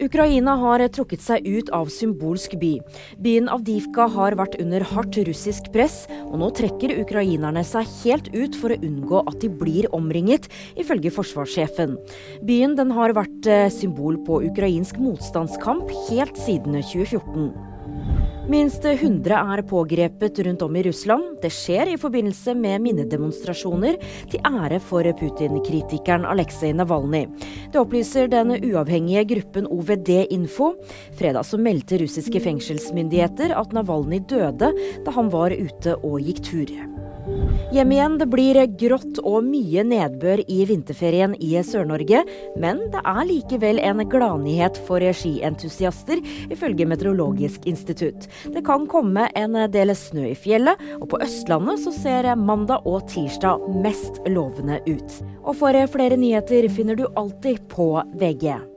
Ukraina har trukket seg ut av symbolsk by. Byen Avdivka har vært under hardt russisk press, og nå trekker ukrainerne seg helt ut for å unngå at de blir omringet, ifølge forsvarssjefen. Byen har vært eh, symbol på ukrainsk motstandskamp helt siden 2014. Minst 100 er pågrepet rundt om i Russland. Det skjer i forbindelse med minnedemonstrasjoner til ære for Putin-kritikeren Aleksej Navalnyj. Det opplyser den uavhengige gruppen OVD Info. Fredag så meldte russiske fengselsmyndigheter at Navalnyj døde da han var ute og gikk tur. Hjem igjen. Det blir grått og mye nedbør i vinterferien i Sør-Norge. Men det er likevel en gladnyhet for skientusiaster, ifølge Meteorologisk institutt. Det kan komme en del snø i fjellet, og på Østlandet så ser mandag og tirsdag mest lovende ut. Og for flere nyheter finner du alltid på VG.